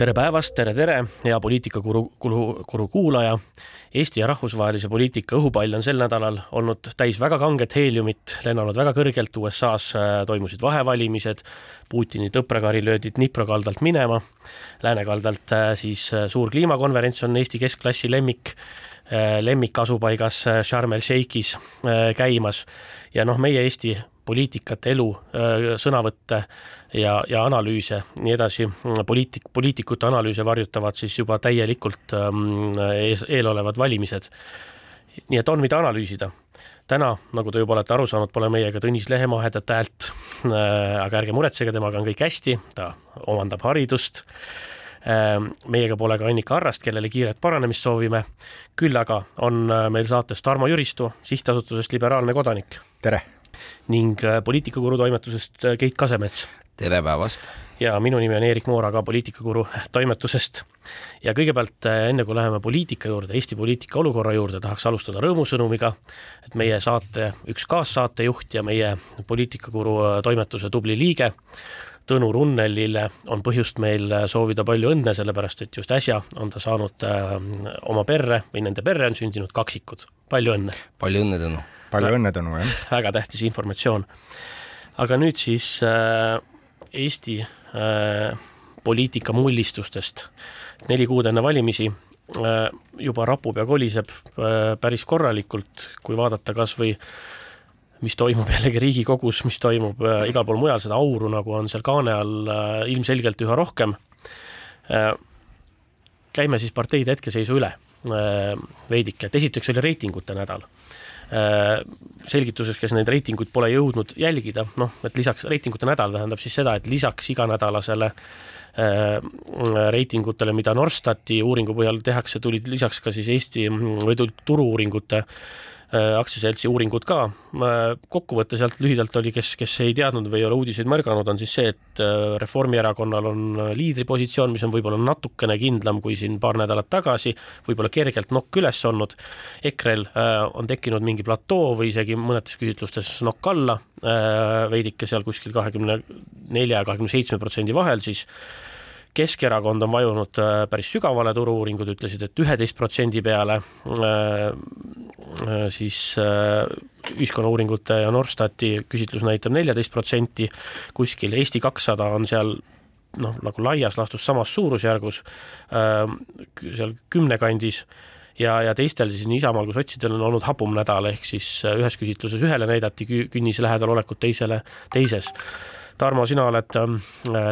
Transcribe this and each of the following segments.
tere päevast, tere, tere, hea poliitikakuru, kuru, kuru kuulaja. Eesti ja rahvusvahelise poliitika õhupall on sel nädalal olnud täis väga kanget heeliumit, lennanud väga kõrgelt, USA-s äh, toimusid vahevalimised, Putini tõprakari löödi Dnipro kaldalt minema, lääne kaldalt äh, siis äh, suur kliimakonverents on Eesti keskklassi lemmik lemmikasupaigas Sharm el Sheikhis käimas ja noh, meie Eesti poliitikat, elu, sõnavõtte ja, ja analüüse, nii edasi, poliitik, poliitikute analüüse varjutavad siis juba täielikult ähm, ees, eelolevad valimised. nii et on, mida analüüsida. täna, nagu te juba olete aru saanud, pole meiega Tõnis Lehemaa headat häält äh,, aga ärge muretsege, temaga on kõik hästi, ta omandab haridust äh,. meiega pole ka Annika Arrast, kellele kiiret paranemist soovime. küll aga on meil saates Tarmo Jüristu sihtasutusest Liberaalne Kodanik. tere ning äh, poliitikakuru toimetusest äh, Keit Kasemets. tere päevast! ja minu nimi on Eerik Moora ka poliitikakuru toimetusest. ja kõigepealt äh, enne kui läheme poliitika juurde, Eesti poliitika olukorra juurde, tahaks alustada rõõmusõnumiga, et meie saate üks kaassaatejuht ja meie poliitikakuru toimetuse tubli liige Tõnu Runnelile on põhjust meil soovida palju õnne, sellepärast et just äsja on ta saanud oma perre või nende perre on sündinud kaksikud. palju õnne! palju õnne, Tõnu! Palju õnne, Tõnu, jah! väga tähtis informatsioon. aga nüüd siis äh, Eesti äh, poliitika mullistustest. neli kuud enne valimisi äh, juba rapub ja koliseb äh, päris korralikult, kui vaadata kas või mis toimub jällegi Riigikogus, mis toimub äh, igal pool mujal, seda auru nagu on seal kaane all äh, ilmselgelt üha rohkem äh,. käime siis parteide hetkeseisu üle äh, veidike, et esiteks oli reitingute nädal Äh, selgituses, kes neid reitinguid pole jõudnud jälgida, noh, et lisaks reitingute nädal tähendab siis seda, et lisaks iganädalasele äh, reitingutele, mida Norstati uuringu põhjal tehakse, tulid lisaks ka siis Eesti või tulid turu-uuringute äh, Äh, aktsiaseltsi uuringud ka. kokkuvõte sealt lühidalt oli, kes, kes ei teadnud või ei ole uudiseid märganud, on siis see, et äh, Reformierakonnal on liidripositsioon, mis on võib-olla natukene kindlam kui siin paar nädalat tagasi, võib-olla kergelt nokk üles olnud. EKRE-l äh, on tekkinud mingi platoo või isegi mõnedes küsitlustes nokk alla, veidike seal kuskil kahekümne nelja ja kahekümne seitsme protsendi vahel siis Keskerakond on vajunud äh, päris sügavale, turu-uuringud ütlesid, et üheteist protsendi peale, äh, äh, siis ühiskonnauuringute ja Norstati küsitlus näitab neljateist protsenti, kuskil Eesti kakssada on seal noh, nagu laias laastus samas suurusjärgus, seal kümne kandis ja, ja teistel siis nii Isamaal kui sotsidel on olnud hapum nädal, ehk siis ühes küsitluses ühele näidati künnise lähedal olekut, teisele teises Tarmo, sina oled ähm,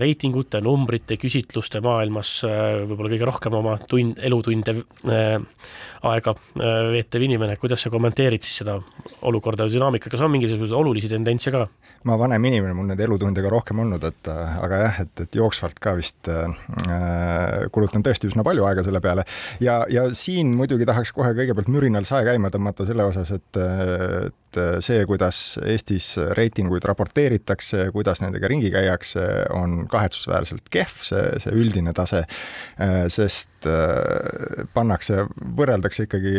reitingute, numbrite, küsitluste maailmas äh, võib-olla kõige rohkem oma tund, elutunde äh, aega äh, veetev inimene, kuidas sa kommenteerid siis seda olukorda ja dünaamikat, kas on mingisuguseid olulisi tendentse ka? ma vanem inimene, mul neid elutunde ka rohkem olnud, et aga jah, et, et jooksvalt ka vist äh, kulutan tõesti üsna palju aega selle peale. Ja, ja siin muidugi tahaks kohe kõigepealt mürinal sae käima tõmmata selle osas, et, et see, kuidas Eestis reitinguid raporteeritakse, kuidas nendega ringi käiakse, on kahetsusväärselt kehv, see, see üldine tase, sest pannakse, võrreldakse ikkagi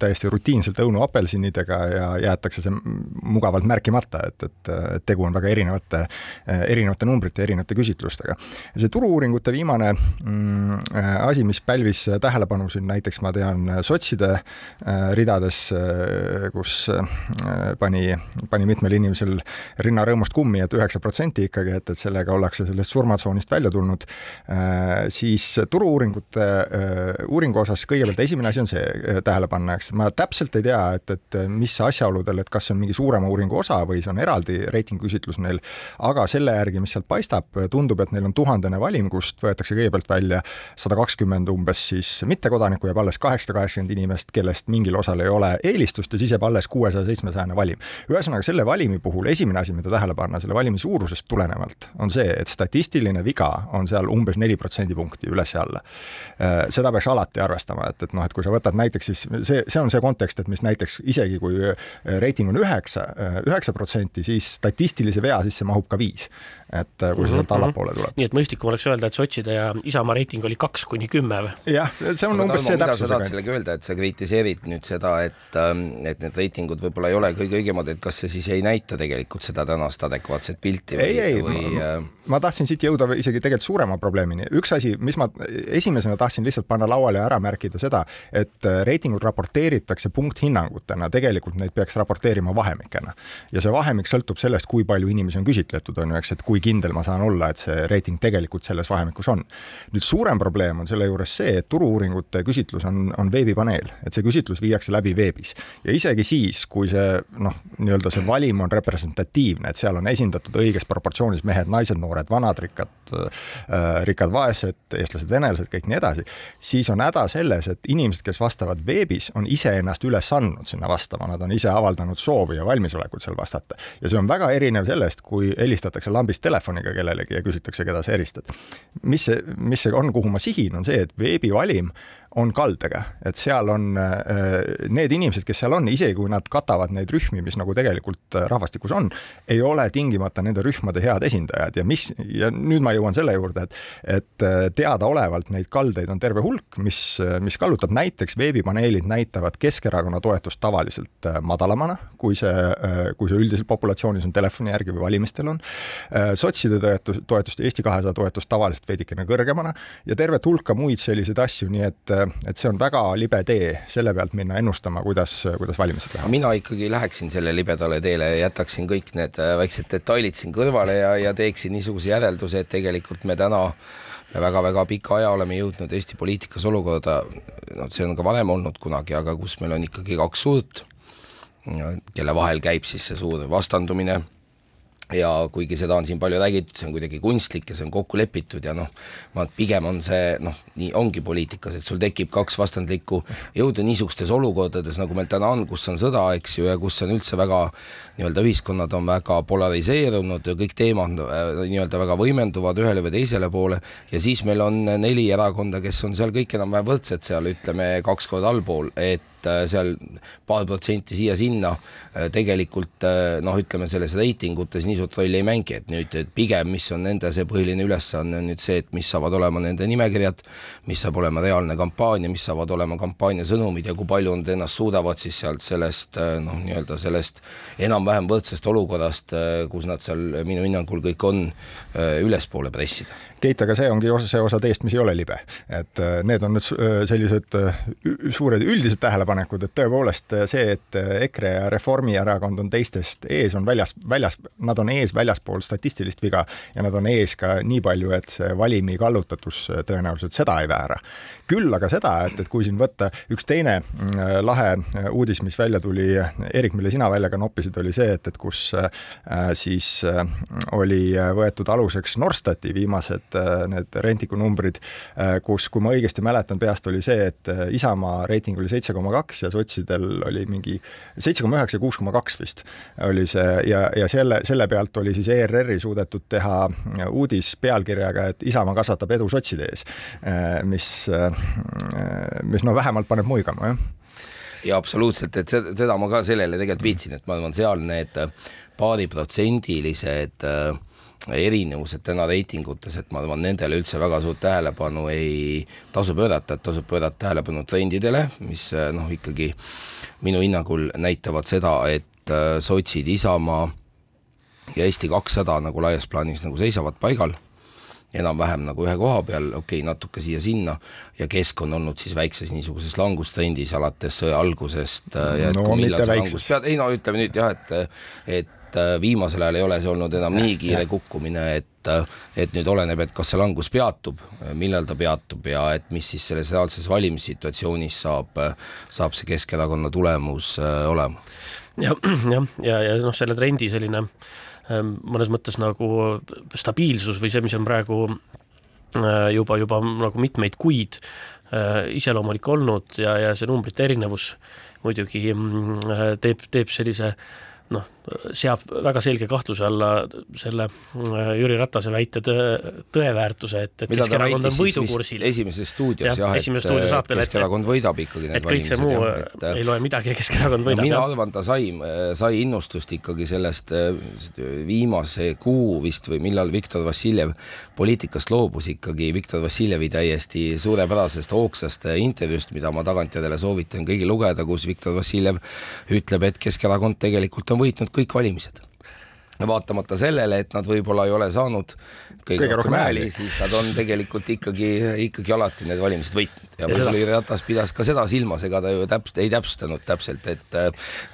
täiesti rutiinselt õunu apelsinidega ja jäetakse see mugavalt märkimata, et, et et tegu on väga erinevate, erinevate numbrite, erinevate küsitlustega. see turu-uuringute viimane mm, asi, mis pälvis tähelepanu siin näiteks ma tean sotside äh, ridades, äh, kus äh, pani, pani mitmel inimesel rinna rõõmust kummi et, et üheksa protsenti ikkagi, et, et sellega ollakse sellest surmatsoonist välja tulnud, siis turu-uuringute, uuringu osas kõigepealt esimene asi on see tähele panna, eks. Ma täpselt ei tea, et, et mis asjaoludel, et kas see on mingi suurema uuringu osa või see on eraldi reitinguküsitlus neil, aga selle järgi, mis sealt paistab, tundub, et neil on tuhandene valim, kust võetakse kõigepealt välja sada kakskümmend umbes siis mittekodanikku, jääb alles kaheksasada kaheksakümmend inimest, kellest mingil osal ei ole eelistust ja siis jääb alles kuuesaja seitsmekümne seitsmesajane valim. ühesõnaga, selle valimi puhul esimene asi, mida tähele panna selle valimi suurusest tulenevalt, on see, et statistiline viga on seal umbes neli protsendipunkti üles-alla. Äh, seda peaks alati arvestama, et, et noh, et kui sa võtad näiteks siis see, see on see kontekst, et mis näiteks isegi kui äh, reiting on üheksa, äh, üheksa protsenti, siis statistilise vea sisse mahub ka viis. Et kui see sealt mhm, allapoole tuleb. nii et mõistlikum oleks öelda, et sotside ja Isamaa reiting oli kaks kuni kümme või? jah, see on Aga umbes see täpsusega. sa tahad sellega öelda, et sa kritiseerid nüüd seda, et, ähm, et need reitingud võib-olla ei ole kõige õigemad, et kas see siis ei näita tegelikult seda tänast adekvaatset pilti või, ei, ei, või ma, äh... ma tahtsin siit jõuda isegi tegelikult suurema probleemini. üks asi, mis ma esimesena tahtsin lihtsalt panna lauale ja ära märkida seda, et äh, reitingud raporteeritakse punkthinnangutena, tegelikult neid peaks raporteerima vahemikena. ja see vahemik sõltub sellest, kui palju inimesi on küsitletud, on ju, eks, et kui kindel ma saan olla, et see reiting tegelikult selles vahemikus on. nüüd suurem probleem on selle juures see, et turu-uuringute küsitlus on, on veebipaneel, et see küsitlus viiakse läbi veebis ja isegi siis, kui see noh, nii-öelda see valim on representatiivne, et seal on esindatud õiges proportsioonis mehed, naised, noored, vanad, rikkad äh,, rikkad, vaesed, eestlased, venelased, kõik nii edasi, siis on häda selles, et inimesed, kes vastavad veebis, on iseennast üles andnud sinna vastama, nad on ise avaldanud soovi ja valmisolekut seal vastata. ja see on väga erinev sellest, kui helistatakse lambist telefoniga kellelegi ja küsitakse, keda sa helistad. mis see, mis see on, kuhu ma sihin, on see, et veebivalim on kaldega, et seal on äh, need inimesed, kes seal on, isegi kui nad katavad neid rühmi, mis nagu tegelikult äh, rahvastikus on, ei ole tingimata nende rühmade head esindajad. Ja mis, ja nüüd ma jõuan selle juurde, et et äh, teadaolevalt neid kaldeid on terve hulk, mis, mis kallutab, näiteks veebipaneelid näitavad Keskerakonna toetust tavaliselt madalamana, kui see, kui see üldiselt populatsioonis on telefoni järgi või valimistel on. sotside toetus, toetust ja Eesti kahesaja toetust tavaliselt veidikene kõrgemana ja tervet hulka muid selliseid asju, nii et et see on väga libe tee selle pealt minna ennustama, kuidas, kuidas valimised lähevad. mina ikkagi läheksin selle libedale teele ja jätaksin kõik need äh, väiksed detailid siin kõrvale ja, ja teeksin niisuguse järelduse, et tegelikult me täna väga-väga pika aja oleme jõudnud Eesti poliitikas olukorda, noh, see on ka varem olnud kunagi, aga kus meil on ikkagi kaks suurt, kelle vahel käib siis see suur vastandumine ja kuigi seda on siin palju räägitud, see on kuidagi kunstlik ja see on kokku lepitud ja noh, ma pigem on see noh, nii ongi poliitikas, et sul tekib kaks vastandlikku jõudu niisugustes olukordades, nagu meil täna on, kus on sõda, eks ju, ja kus on üldse väga nii-öelda ühiskonnad on väga polariseerunud ja kõik teemad äh, nii-öelda väga võimenduvad ühele või teisele poole ja siis meil on neli erakonda, kes on seal kõik enam-vähem võrdsed seal, ütleme kaks korda allpool, et Äh, seal paar protsenti siia-sinna äh, tegelikult noh, ütleme selles reitingutes nii suurt rolli ei mängi, et nüüd et pigem, mis on nende see põhiline ülesanne, on nüüd see, et mis saavad olema nende nimekirjad, mis saab olema reaalne kampaania, mis saavad olema kampaania sõnumid ja kui palju nad ennast suudavad siis sealt sellest noh, nii-öelda sellest enam-vähem võrdsest olukorrast, kus nad seal minu hinnangul kõik on, ülespoole pressida Keit, aga see ongi osa, see osa teest, mis ei ole libe. et äh, need on nüüd äh, sellised äh, suured üldised tähelepanekud, et tõepoolest see, et EKRE ja Reformierakond on teistest ees, on väljas, väljas, nad on ees väljaspool statistilist viga ja nad on ees ka nii palju, et see valimi kallutatus tõenäoliselt seda ei väära. küll aga seda, et, et kui siin võtta üks teine mm, lahe uudis, mis välja tuli, Eerik, mille sina välja ka noppisid, oli see, et, et kus siis oli võetud aluseks Norstati viimased need, äh, need Rentiku numbrid, äh, kus, kui ma õigesti mäletan peast, oli see, et äh, Isamaa reiting oli seitse koma kaks ja sotsidel oli mingi seitse koma üheksa, kuus koma kaks vist oli see ja, ja selle, selle pealt oli siis ERR-i suudetud teha uudis pealkirjaga, et Isamaa kasvatab edu sotside ees, mis, mis noh, vähemalt paneb muigama, jah. Ja absoluutselt, et seda ma ka sellele tegelikult viitsin, et ma arvan, seal need paariprotsendilised äh, erinevused täna reitingutes, et ma arvan, nendele üldse väga suurt tähelepanu ei tasu pöörata, et tasub pöörata tähelepanu trendidele, mis noh, ikkagi minu hinnangul näitavad seda, et äh, sotsid, Isamaa ja Eesti kakssada nagu laias plaanis nagu seisavad paigal, enam-vähem nagu ühe koha peal, okei okay,, natuke siia-sinna, ja kesk on olnud siis väikses niisuguses langustrendis alates sõja algusest äh, ja et no, kui millal see langus pead, ei no ütleme nüüd jah, et et et äh, viimasel ajal ei ole see olnud enam nii kiire kukkumine, et äh, et nüüd oleneb, et kas see langus peatub, millal ta peatub ja et mis siis selles reaalses valimissituatsioonis saab, saab see Keskerakonna tulemus äh, olema. ja, jah, ja, ja, ja noh, selle trendi selline ähm, mõnes mõttes nagu stabiilsus või see, mis on praegu juba, juba nagu mitmeid kuid iseloomulik olnud ja, ja see numbrite erinevus muidugi mm, teeb, teeb sellise noh, seab väga selge kahtluse alla selle äh, Jüri Ratase väite tõe, tõeväärtuse, et, et Keskerakond on võidukursil. esimeses stuudios jah, jah, et, et saatel, Keskerakond et, võidab ikkagi need et kõik see muu jah, et, ei loe midagi ja Keskerakond võidab mina arvan, ta sai, sai innustust ikkagi sellest äh, viimase kuu vist või millal Viktor Vassiljev poliitikast loobus ikkagi Viktor Vassiljevi täiesti suurepärasest hoogsast intervjuust, mida ma tagantjärele soovitan kõigil lugeda, kus Viktor Vassiljev ütleb, et Keskerakond tegelikult on võitnud kõik valimised. Vaatamata sellele, et nad võib-olla ei ole saanud kõige, kõige rohkem hääli, siis nad on tegelikult ikkagi, ikkagi alati need valimised võitnud. Ja võib-olla Jüri Ratas pidas ka seda silmas, ega ta ju täpselt ei täpsustanud täpselt, et,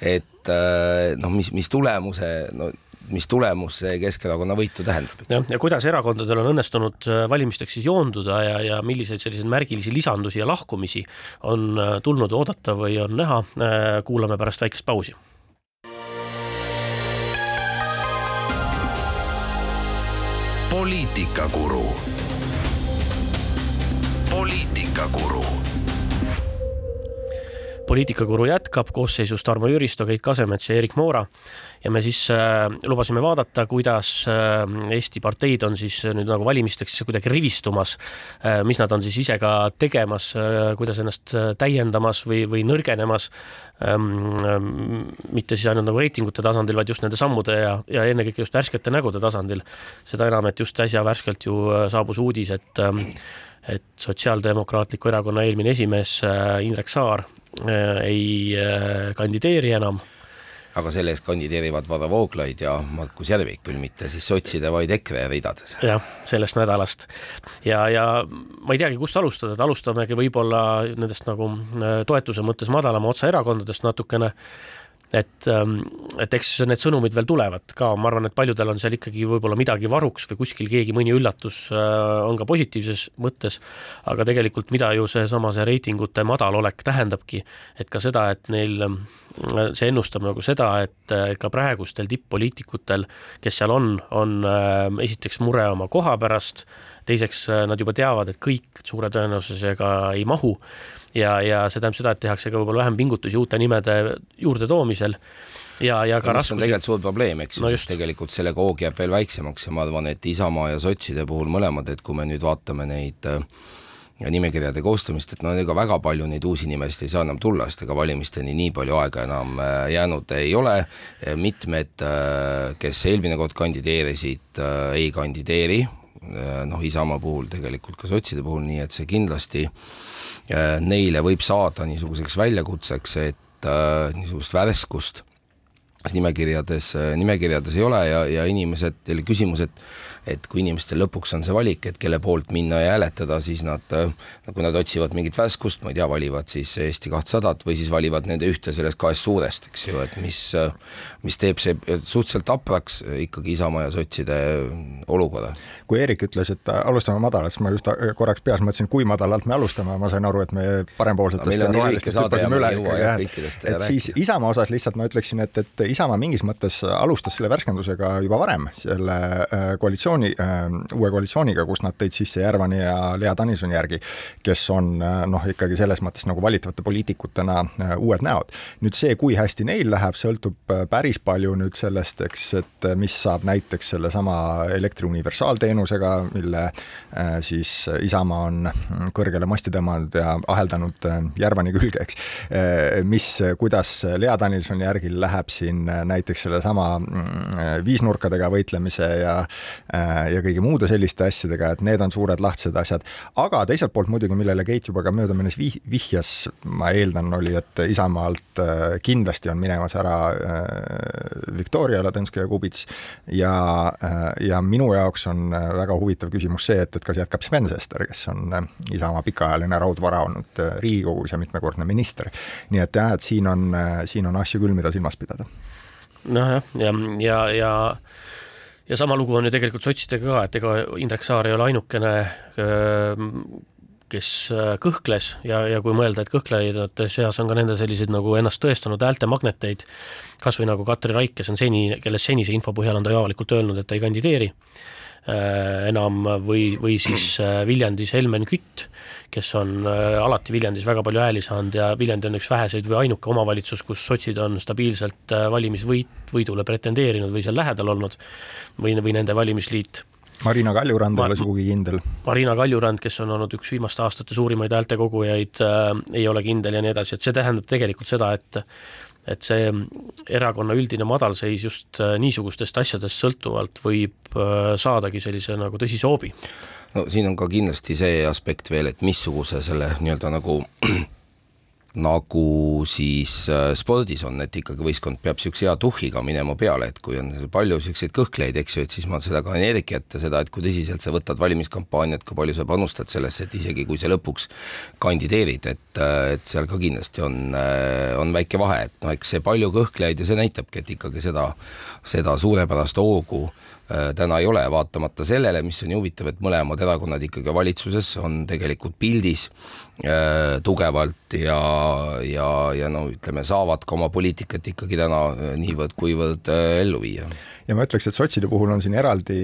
et noh, mis, mis tulemuse, no mis tulemus see Keskerakonna võitu tähendab. jah, ja kuidas erakondadel on õnnestunud valimisteks siis joonduda ja, ja milliseid selliseid märgilisi lisandusi ja lahkumisi on tulnud oodata või on näha, kuulame pärast väikest pausi poliitikakuru. poliitikakuru. Poliitikakuru jätkab koosseisus Tarmo Jüristo, Keit Kasemets ja Erik Moora ja me siis äh, lubasime vaadata, kuidas äh, Eesti parteid on siis nüüd nagu valimisteks kuidagi rivistumas äh,, mis nad on siis ise ka tegemas äh,, kuidas ennast äh, täiendamas või, või nõrgenemas ähm,. Ähm, mitte siis ainult nagu reitingute tasandil, vaid just nende sammude ja, ja ennekõike just värskete nägude tasandil. seda enam, et just äsja värskelt ju äh, saabus uudis, et ähm, et Sotsiaaldemokraatliku Erakonna eelmine esimees äh, Indrek Saar äh, ei kandideeri enam aga selle eest kandideerivad Varro Vooglaid ja Markus Järvik, küll mitte siis sotside, vaid EKRE ridades. jah, sellest nädalast. ja, ja ma ei teagi, kust alustada, et alustamegi võib-olla nendest nagu äh, toetuse mõttes madalama otsa erakondadest natukene et, ähm, et eks need sõnumid veel tulevad ka, ma arvan, et paljudel on seal ikkagi võib-olla midagi varuks või kuskil keegi, mõni üllatus äh, on ka positiivses mõttes, aga tegelikult mida ju seesama, see reitingute madalolek tähendabki, et ka seda, et neil, äh, see ennustab nagu seda, et äh, ka praegustel tipp-poliitikutel, kes seal on, on esiteks mure oma koha pärast, teiseks nad juba teavad, et kõik suure tõenäosusega ei mahu ja, ja see tähendab seda, et tehakse ka võib-olla vähem pingutusi uute nimede juurdetoomisel ja, ja ka raskusi. tegelikult suur probleem, eks ju no, sest tegelikult selle koog jääb veel väiksemaks ja ma arvan, et Isamaa ja sotside puhul mõlemad, et kui me nüüd vaatame neid äh, ja nimekirjade koostamist, et no ega väga palju neid uusi nimesid ei saa enam tulla, sest ega valimisteni nii palju aega enam äh, jäänud ei ole, mitmed, äh, kes eelmine kord kandideerisid, ei kandideeri, noh Isamaa puhul, tegelikult ka sotside puhul, nii et see kindlasti äh, Äh, neile võib saada niisuguseks väljakutseks, et äh, niisugust värskust. Nimekirjades, äh, nimekirjades ei ole ja, ja inimesed, küsimus, et et kui inimestel lõpuks on see valik, et kelle poolt minna ja hääletada, siis nad, kui nad otsivad mingit värskust, ma ei tea, valivad siis Eesti kahtesadat või siis valivad nende ühte sellest kahest suurest, eks ju, et mis, mis teeb see suhteliselt hapraks ikkagi Isamaa ja sotside olukorra. kui Eerik ütles, et alustame madalalt, siis ma just korraks peas mõtlesin, kui madalalt me alustame, ma sain aru, et me parempoolsetest ja rohelistest hüppasime üle ikkagi jah, et, et siis Isamaa osas lihtsalt ma ütleksin, et, et Isamaa mingis mõttes alustas selle värskendusega juba varem, selle äh, koalitsiooni äh,, uue koalitsiooniga, kus nad tõid sisse Järvani ja Lea Danilsoni järgi, kes on äh, noh, ikkagi selles mõttes nagu valitavate poliitikutena uued näod. nüüd see, kui hästi neil läheb, sõltub päris palju nüüd sellest, eks, et mis saab näiteks sellesama elektri universaalteenuse teenusega, mille äh, siis Isamaa on kõrgele masti tõmmanud ja aheldanud äh, Järvani külge, eks. Äh, mis, kuidas Lea Danilsoni järgil läheb siin näiteks sellesama mm, viisnurkadega võitlemise ja ja kõigi muude selliste asjadega, et need on suured lahtised asjad, aga teiselt poolt muidugi, millele Keit juba ka möödaminnes vih-, vihjas, ma eeldan, oli, et Isamaalt kindlasti on minemas ära Viktoria Ladõnskaja-Kubits ja, ja minu jaoks on väga huvitav küsimus see, et, et kas jätkab Sven Sester, kes on äh, Isamaa pikaajaline raudvara olnud äh, Riigikogus ja mitmekordne minister. nii et jah, et siin on, äh, siin on asju küll, mida silmas pidada. nojah, ja, ja, ja ja sama lugu on ju tegelikult sotsidega ka, et ega Indrek Saar ei ole ainukene kes kõhkles ja, ja kui mõelda, et kõhklejate seas on ka nende selliseid nagu ennast tõestanud häältemagneteid, kas või nagu Katri Raik, kes on seni, kellest senise info põhjal on ta ju avalikult öelnud, et ta ei kandideeri enam või, või siis Viljandis Helmen Kütt, kes on alati Viljandis väga palju hääli saanud ja Viljandi on üks väheseid või ainuke omavalitsus, kus sotsid on stabiilselt valimisvõit, võidule pretendeerinud või seal lähedal olnud või, või nende valimisliit Marina Kaljurand ei ole sugugi kindel. Marina Kaljurand, kes on olnud üks viimaste aastate suurimaid häältekogujaid äh,, ei ole kindel ja nii edasi, et see tähendab tegelikult seda, et et see erakonna üldine madalseis just äh, niisugustest asjadest sõltuvalt võib äh, saadagi sellise nagu tõsise hoobi. no siin on ka kindlasti see aspekt veel, et missuguse selle nii-öelda nagu nagu siis äh, spordis on, et ikkagi võistkond peab niisuguse hea tuhhiga minema peale, et kui on palju niisuguseid kõhkleid, eks ju, et siis ma seda ka energiat ja seda, et kui tõsiselt sa võtad valimiskampaaniat, kui palju sa panustad sellesse, et isegi kui sa lõpuks kandideerid, et, äh, et seal ka kindlasti on, äh, on väike vahe, et noh, eks see palju kõhklejaid ja see näitabki, et ikkagi seda, seda suurepärast hoogu täna ei ole, vaatamata sellele, mis on ju huvitav, et mõlemad erakonnad ikkagi valitsuses on tegelikult pildis Äh, tugevalt ja, ja, ja no ütleme, saavad ka oma poliitikat ikkagi täna äh, niivõrd-kuivõrd äh, ellu viia. ja ma ütleks, et sotside puhul on siin eraldi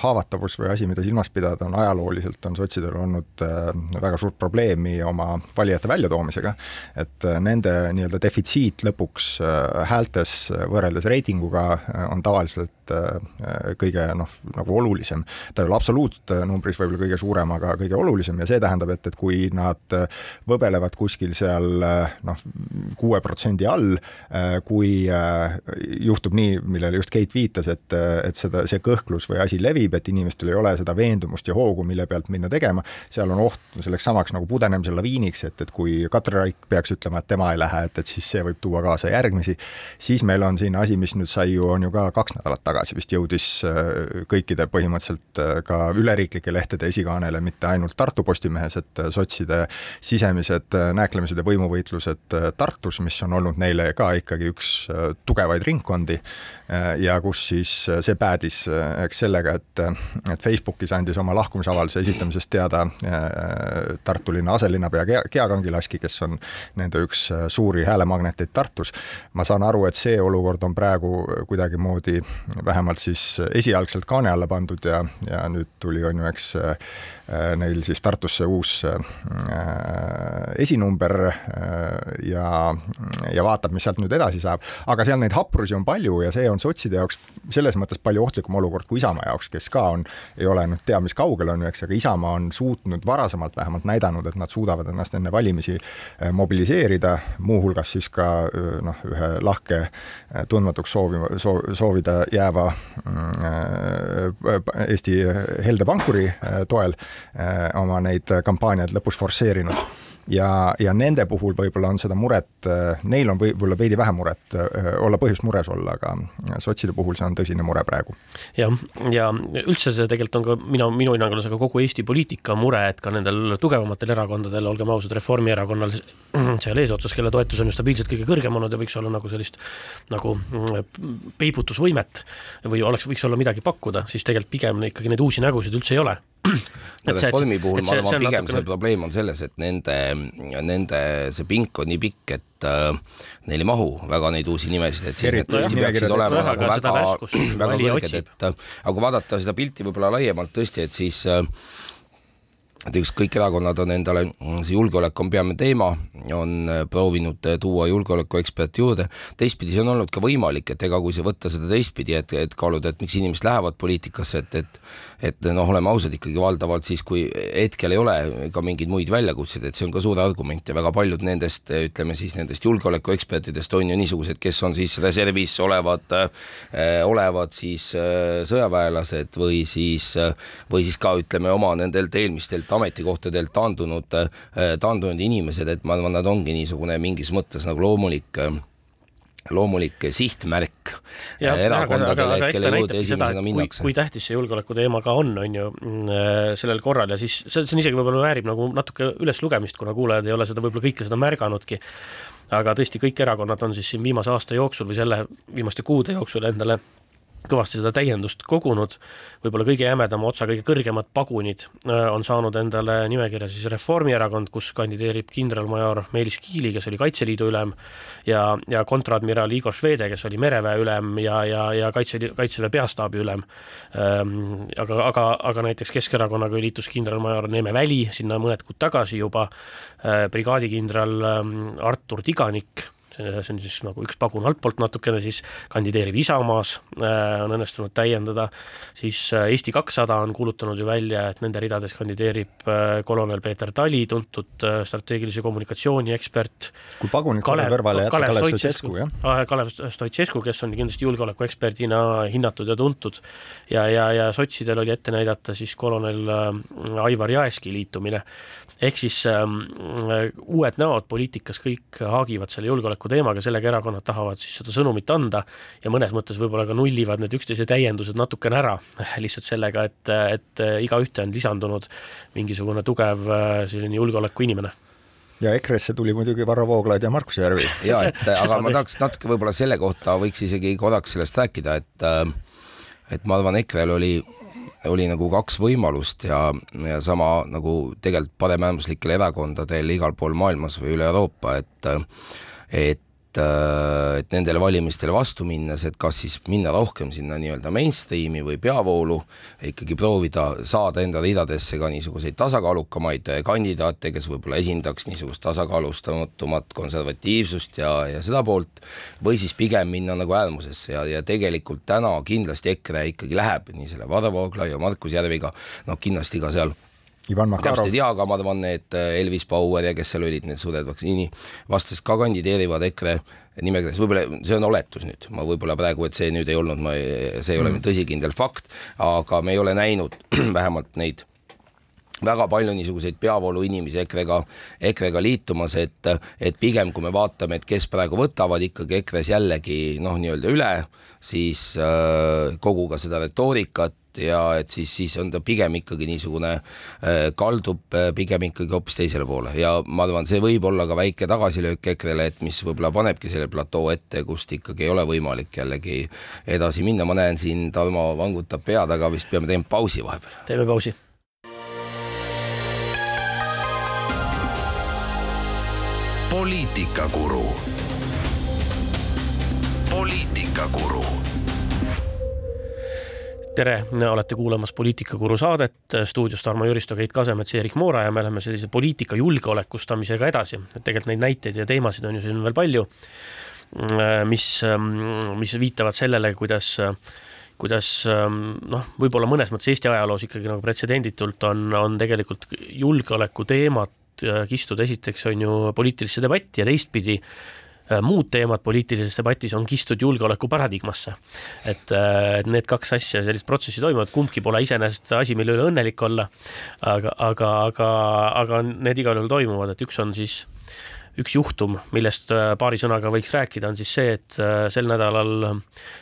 haavatavus või asi, mida silmas pidada, on ajalooliselt on sotsidel olnud väga suurt probleemi oma valijate väljatoomisega, et nende nii-öelda defitsiit lõpuks häältes võrreldes reitinguga on tavaliselt kõige noh, nagu olulisem. ta ei ole absoluutnumbris võib-olla kõige suurem, aga kõige olulisem ja see tähendab, et, et kui nad äh, võbelevad kuskil seal äh, noh, kuue protsendi all, äh, kui juhtub nii, millele just Keit viitas, et, et seda, see kõhklus või asi levib, et inimestel ei ole seda veendumust ja hoogu, mille pealt minna tegema, seal on oht selleks samaks nagu pudenemise laviiniks, et, et kui Katri Raik peaks ütlema, et tema ei lähe, et, et siis see võib tuua kaasa järgmisi, siis meil on siin asi, mis nüüd sai ju, on ju ka kaks nädalat tagasi vist jõudis kõikide põhimõtteliselt ka üleriiklike lehtede esikaanele, mitte ainult Tartu Postimehes, et sotside sisemised äh, nääklemised ja võimuvõitlused äh, Tartus, mis on olnud neile ka ikkagi üks äh, tugevaid ringkondi ja kus siis see päädis eks sellega, et, et Facebookis andis oma lahkumisavalduse esitamisest teada Tartu linna aselinnapea Gea, Gea Kangilaski, kes on nende üks suuri häälemagneteid Tartus. ma saan aru, et see olukord on praegu kuidagimoodi vähemalt siis esialgselt kaane alla pandud ja, ja nüüd tuli, on ju, eks neil siis Tartusse uus Äh, esinumber äh, ja, ja vaatab, mis sealt nüüd edasi saab. aga seal neid haprusi on palju ja see on sotside jaoks selles mõttes palju ohtlikum olukord kui Isamaa jaoks, kes ka on, ei ole nüüd tea, mis kaugel on ju, eks, aga Isamaa on suutnud varasemalt vähemalt näidanud, et nad suudavad ennast enne valimisi äh, mobiliseerida, muuhulgas siis ka noh, ühe lahke tundmatuks soovi, soov, soovida jääva Eesti helde pankuri toel oma neid kampaaniaid lõpus forsseerinud ja, ja nende puhul võib-olla on seda muret, neil on võib-olla veidi vähem muret, olla põhjust mures olla, aga sotside puhul see on tõsine mure praegu. jah, ja üldse see tegelikult on ka minu, minu hinnangul on see ka kogu Eesti poliitika mure, et ka nendel tugevamatel erakondadel, olgem ausad, Reformierakonnal seal eesotsas, kelle toetus on ju stabiilselt kõige kõrgem olnud ja võiks olla nagu sellist nagu peibutusvõimet või oleks, võiks olla midagi pakkuda, siis tegelikult pigem ikkagi neid uusi nägusid üldse ei ole reformi puhul ma arvan, pigem natukene... see probleem on selles, et nende, nende see pink on nii pikk, et äh, neil ei mahu väga neid uusi nimesid, et siis need tõesti peaksid olema nagu väga, väga kõrged, et äh, aga kui vaadata seda pilti võib-olla laiemalt tõesti, et siis äh, et eks kõik erakonnad on endale, see julgeolek on peamine teema, on äh, proovinud äh, tuua julgeolekueksperte juurde, teistpidi see on olnud ka võimalik, et ega kui sa võtta seda teistpidi, et, et kaaluda, et miks inimesed lähevad poliitikasse, et, et et noh, oleme ausad, ikkagi valdavalt siis, kui hetkel ei ole ka mingeid muid väljakutseid, et see on ka suur argument ja väga paljud nendest, ütleme siis nendest julgeolekuekspertidest on ju niisugused, kes on siis reservis olevad äh,, olevad siis äh, sõjaväelased või siis äh,, või siis ka ütleme oma nendelt eelmistelt ametikohtadelt taandunud, äh, taandunud inimesed, et ma arvan, nad ongi niisugune mingis mõttes nagu loomulik äh, loomulik sihtmärk ja, äh, erakondadele, et kelle juurde esimesena minnakse. kui tähtis see julgeoleku teema ka on, on ju, mm, sellel korral ja siis see, see on isegi võib-olla väärib nagu natuke üleslugemist, kuna kuulajad ei ole seda võib-olla kõike seda märganudki. aga tõesti, kõik erakonnad on siis siin viimase aasta jooksul või selle viimaste kuude jooksul endale kõvasti seda täiendust kogunud, võib-olla kõige jämedama otsa, kõige kõrgemad pagunid äh, on saanud endale nimekirja siis Reformierakond, kus kandideerib kindralmajor Meelis Kiili, kes oli Kaitseliidu ülem, ja, ja kontradmiral Igor Švede, kes oli mereväe ülem ja, ja, ja Kaitse, Kaitseväe peastaabi ülem. Ähm, aga, aga, aga näiteks Keskerakonnaga liitus kindralmajor Neeme Väli sinna mõned kuud tagasi juba, äh, brigaadikindral ähm, Artur Tiganik see, on siis nagu üks pagun altpoolt natukene, siis kandideerib Isamaas, äh, on õnnestunud täiendada, siis äh, Eesti kakssada on kuulutanud ju välja, et nende ridades kandideerib äh, kolonel Peeter Tali, tuntud strateegilise kommunikatsiooni ekspert. kui pagunid Kalev, kõrvale jätta, Kalev Stoicescu, jah? Kalev Stoicescu, kes on kindlasti julgeolekueksperdina hinnatud ja tuntud ja, ja, ja sotsidel oli ette näidata siis kolonel Aivar Jaeski liitumine ehk siis ähm, uued näod poliitikas kõik haagivad selle julgeoleku teemaga, sellega erakonnad tahavad siis seda sõnumit anda ja mõnes mõttes võib-olla ka nullivad need üksteise täiendused natukene ära, lihtsalt sellega, et, et igaühte on lisandunud mingisugune tugev äh, selline julgeoleku inimene ja EKRE-sse tuli muidugi Varro Vooglaid ja Markus Järvi. ja et aga ma tahaks natuke võib-olla selle kohta võiks isegi korraks sellest rääkida, et äh, et ma arvan, EKRE-l oli oli nagu kaks võimalust ja, ja sama nagu tegelikult paremäärmuslikel erakondadel igal pool maailmas või üle Euroopa, et et Äh, et nendele valimistele vastu minnes, et kas siis minna rohkem sinna nii-öelda mainstream'i või peavoolu, ikkagi proovida saada enda ridadesse ka niisuguseid tasakaalukamaid kandidaate, kes võib-olla esindaks niisugust tasakaalustamatumat konservatiivsust ja, ja seda poolt, või siis pigem minna nagu äärmusesse ja, ja tegelikult täna kindlasti EKRE ikkagi läheb nii selle Varro Vooglaiu ja Markus Järviga, noh kindlasti ka seal Ivan Makarov. täpselt ei tea, aga ma arvan, need äh, Elvis Bauer ja kes seal olid, need suured vaktsiini vastased ka kandideerivad EKRE nimekirjas, võib-olla see on oletus nüüd, ma võib-olla praegu, et see nüüd ei olnud, ma, see ei ole mm. tõsikindel fakt, aga me ei ole näinud vähemalt neid väga palju niisuguseid peavoolu inimesi EKRE-ga, EKRE-ga liitumas, et, et pigem kui me vaatame, et kes praegu võtavad ikkagi EKRE-s jällegi noh, nii-öelda üle, siis äh, kogu ka seda retoorikat ja et siis, siis on ta pigem ikkagi niisugune äh,, kaldub äh, pigem ikkagi hoopis teisele poole ja ma arvan, see võib olla ka väike tagasilöök EKRE-le, et mis võib-olla panebki selle platoo ette, kust ikkagi ei ole võimalik jällegi edasi minna, ma näen siin Tarmo vangutab pead, aga vist peame tegema pausi vahepeal. teeme pausi poliitikakuru. poliitikakuru tere, olete kuulamas Poliitikakuru saadet, stuudios Tarmo Jüristo, Keit Kasemets, Erik Moora ja me läheme sellise poliitika julgeolekustamisega edasi, et tegelikult neid näiteid ja teemasid on ju siin veel palju, mis, mis viitavad sellele, kuidas kuidas noh, võib-olla mõnes mõttes Eesti ajaloos ikkagi nagu pretsedenditult on, on tegelikult julgeoleku teemat kistud esiteks on ju poliitilisse debatti ja teistpidi muud teemad poliitilises debatis on kistud julgeoleku paradigmasse. et, äh, et need kaks asja, sellist protsessi toimuvad, kumbki pole iseenesest asi, mille üle õnnelik olla, aga, aga, aga, aga need igal juhul toimuvad, et üks on siis üks juhtum, millest äh, paari sõnaga võiks rääkida, on siis see, et äh, sel nädalal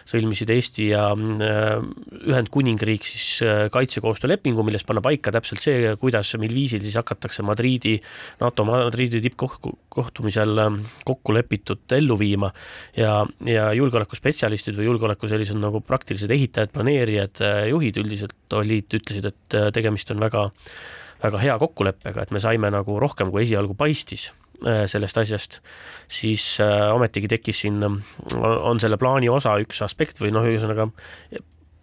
sõlmisid Eesti ja äh, Ühendkuningriik siis kaitsekoostöölepingu, milles panna paika täpselt see, kuidas, mil viisil siis hakatakse Madriidi, NATO Madriidi tippkohtumisel kokku lepitut ellu viima. Ja, ja julgeolekuspetsialistid või julgeoleku sellised nagu praktilised ehitajad, planeerijad, juhid üldiselt olid, ütlesid, et tegemist on väga väga hea kokkuleppega, et me saime nagu rohkem, kui esialgu paistis sellest asjast, siis äh, ometigi tekkis siin, on selle plaani osa üks aspekt või noh, ühesõnaga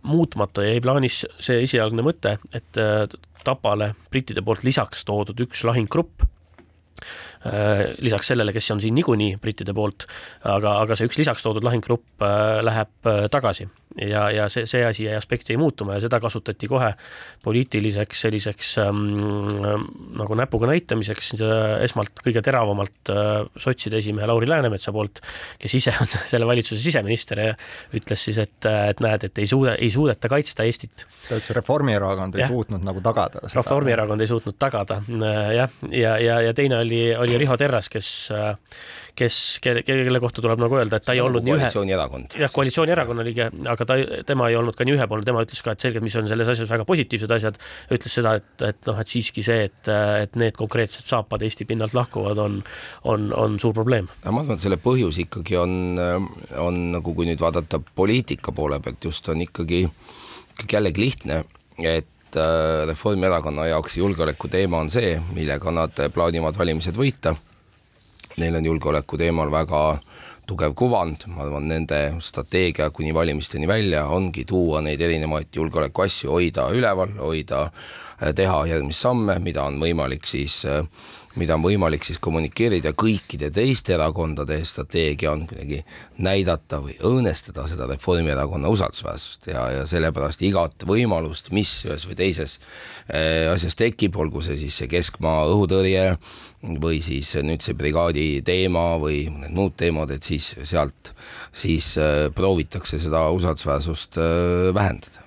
muutmata jäi plaanis see esialgne mõte, et äh, Tapale brittide poolt lisaks toodud üks lahinggrupp Äh, lisaks sellele, kes on siin niikuinii brittide poolt, aga, aga see üks lisaks toodud lahinggrupp äh, läheb äh, tagasi ja, ja see, see asi ja aspekt jäi muutuma ja seda kasutati kohe poliitiliseks selliseks ähm, nagu näpuga näitamiseks esmalt kõige teravamalt äh, sotside esimehe Lauri Läänemetsa poolt, kes ise on selle valitsuse siseminister ja ütles siis, et, et näed, et ei suuda, ei suudeta kaitsta Eestit. sa ütlesid, Reformierakond ei ja. suutnud nagu tagada seda. Reformierakond ei suutnud tagada jah, ja, ja, ja teine oli, oli oli Riho Terras, kes, kes, kelle, kelle kohta tuleb nagu öelda, et ta ei olnud nii ühe. koalitsioonierakond. jah, koalitsioonierakonna liige, aga ta, tema ei olnud ka nii ühepoolne, tema ütles ka, et selgelt, mis on selles asjas väga positiivsed asjad, ütles seda, et, et noh, et siiski see, et, et need konkreetsed saapad Eesti pinnalt lahkuvad, on, on, on suur probleem. ma arvan, et selle põhjus ikkagi on, on nagu kui nüüd vaadata poliitika poole pealt just, on ikkagi, ikkagi jällegi lihtne, et äh, Reformierakonna jaoks julgeoleku teema on see, millega nad plaanivad valimised võita. Neil on julgeoleku teemal väga tugev kuvand, ma arvan, nende strateegia kuni valimisteni välja ongi tuua neid erinevaid julgeolekuasju, hoida üleval, hoida, äh, teha järgmisi samme, mida on võimalik siis äh, mida on võimalik siis kommunikeerida kõikide teiste erakondade strateegia on kuidagi näidata või õõnestada seda Reformierakonna usaldusväärsust. Ja, ja sellepärast igat võimalust, mis ühes või teises äh, asjas tekib, olgu see siis see keskmaa õhutõrje või siis nüüd see brigaadi teema või need muud teemad, et siis sealt siis äh, proovitakse seda usaldusväärsust äh, vähendada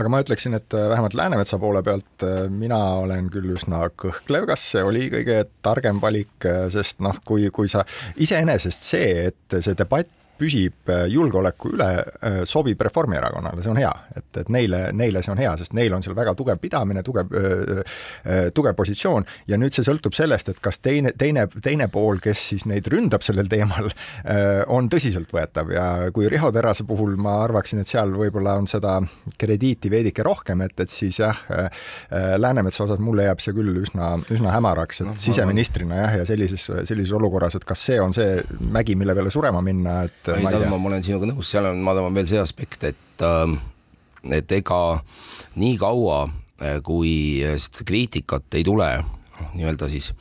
aga ma ütleksin, et äh, vähemalt Läänemetsa poole pealt mina olen küll üsna kõhklev, kas see oli kõige targem valik, sest noh, kui, kui sa iseenesest see, et see debatt püsib äh, julgeoleku üle, äh, sobib Reformierakonnale, see on hea, et, et neile, neile see on hea, sest neil on seal väga tugev pidamine, tugev, äh, tugev positsioon. Ja nüüd see sõltub sellest, et kas teine, teine, teine pool, kes siis neid ründab sellel teemal, on tõsiseltvõetav. Ja kui Riho Terrase puhul ma arvaksin, et seal võib-olla on seda krediiti veidike rohkem, et, et siis jah, Läänemetsa osas mulle jääb see küll üsna, üsna hämaraks, et no, siseministrina jah, ja sellises, sellises olukorras, et kas see on see mägi, mille peale surema minna, et ei, Tarmo, ma olen sinuga nõus, seal on, ma arvan, veel see aspekt, et äh, et ega nii kaua, äh, kui seda kriitikat ei tule noh, nii-öelda siis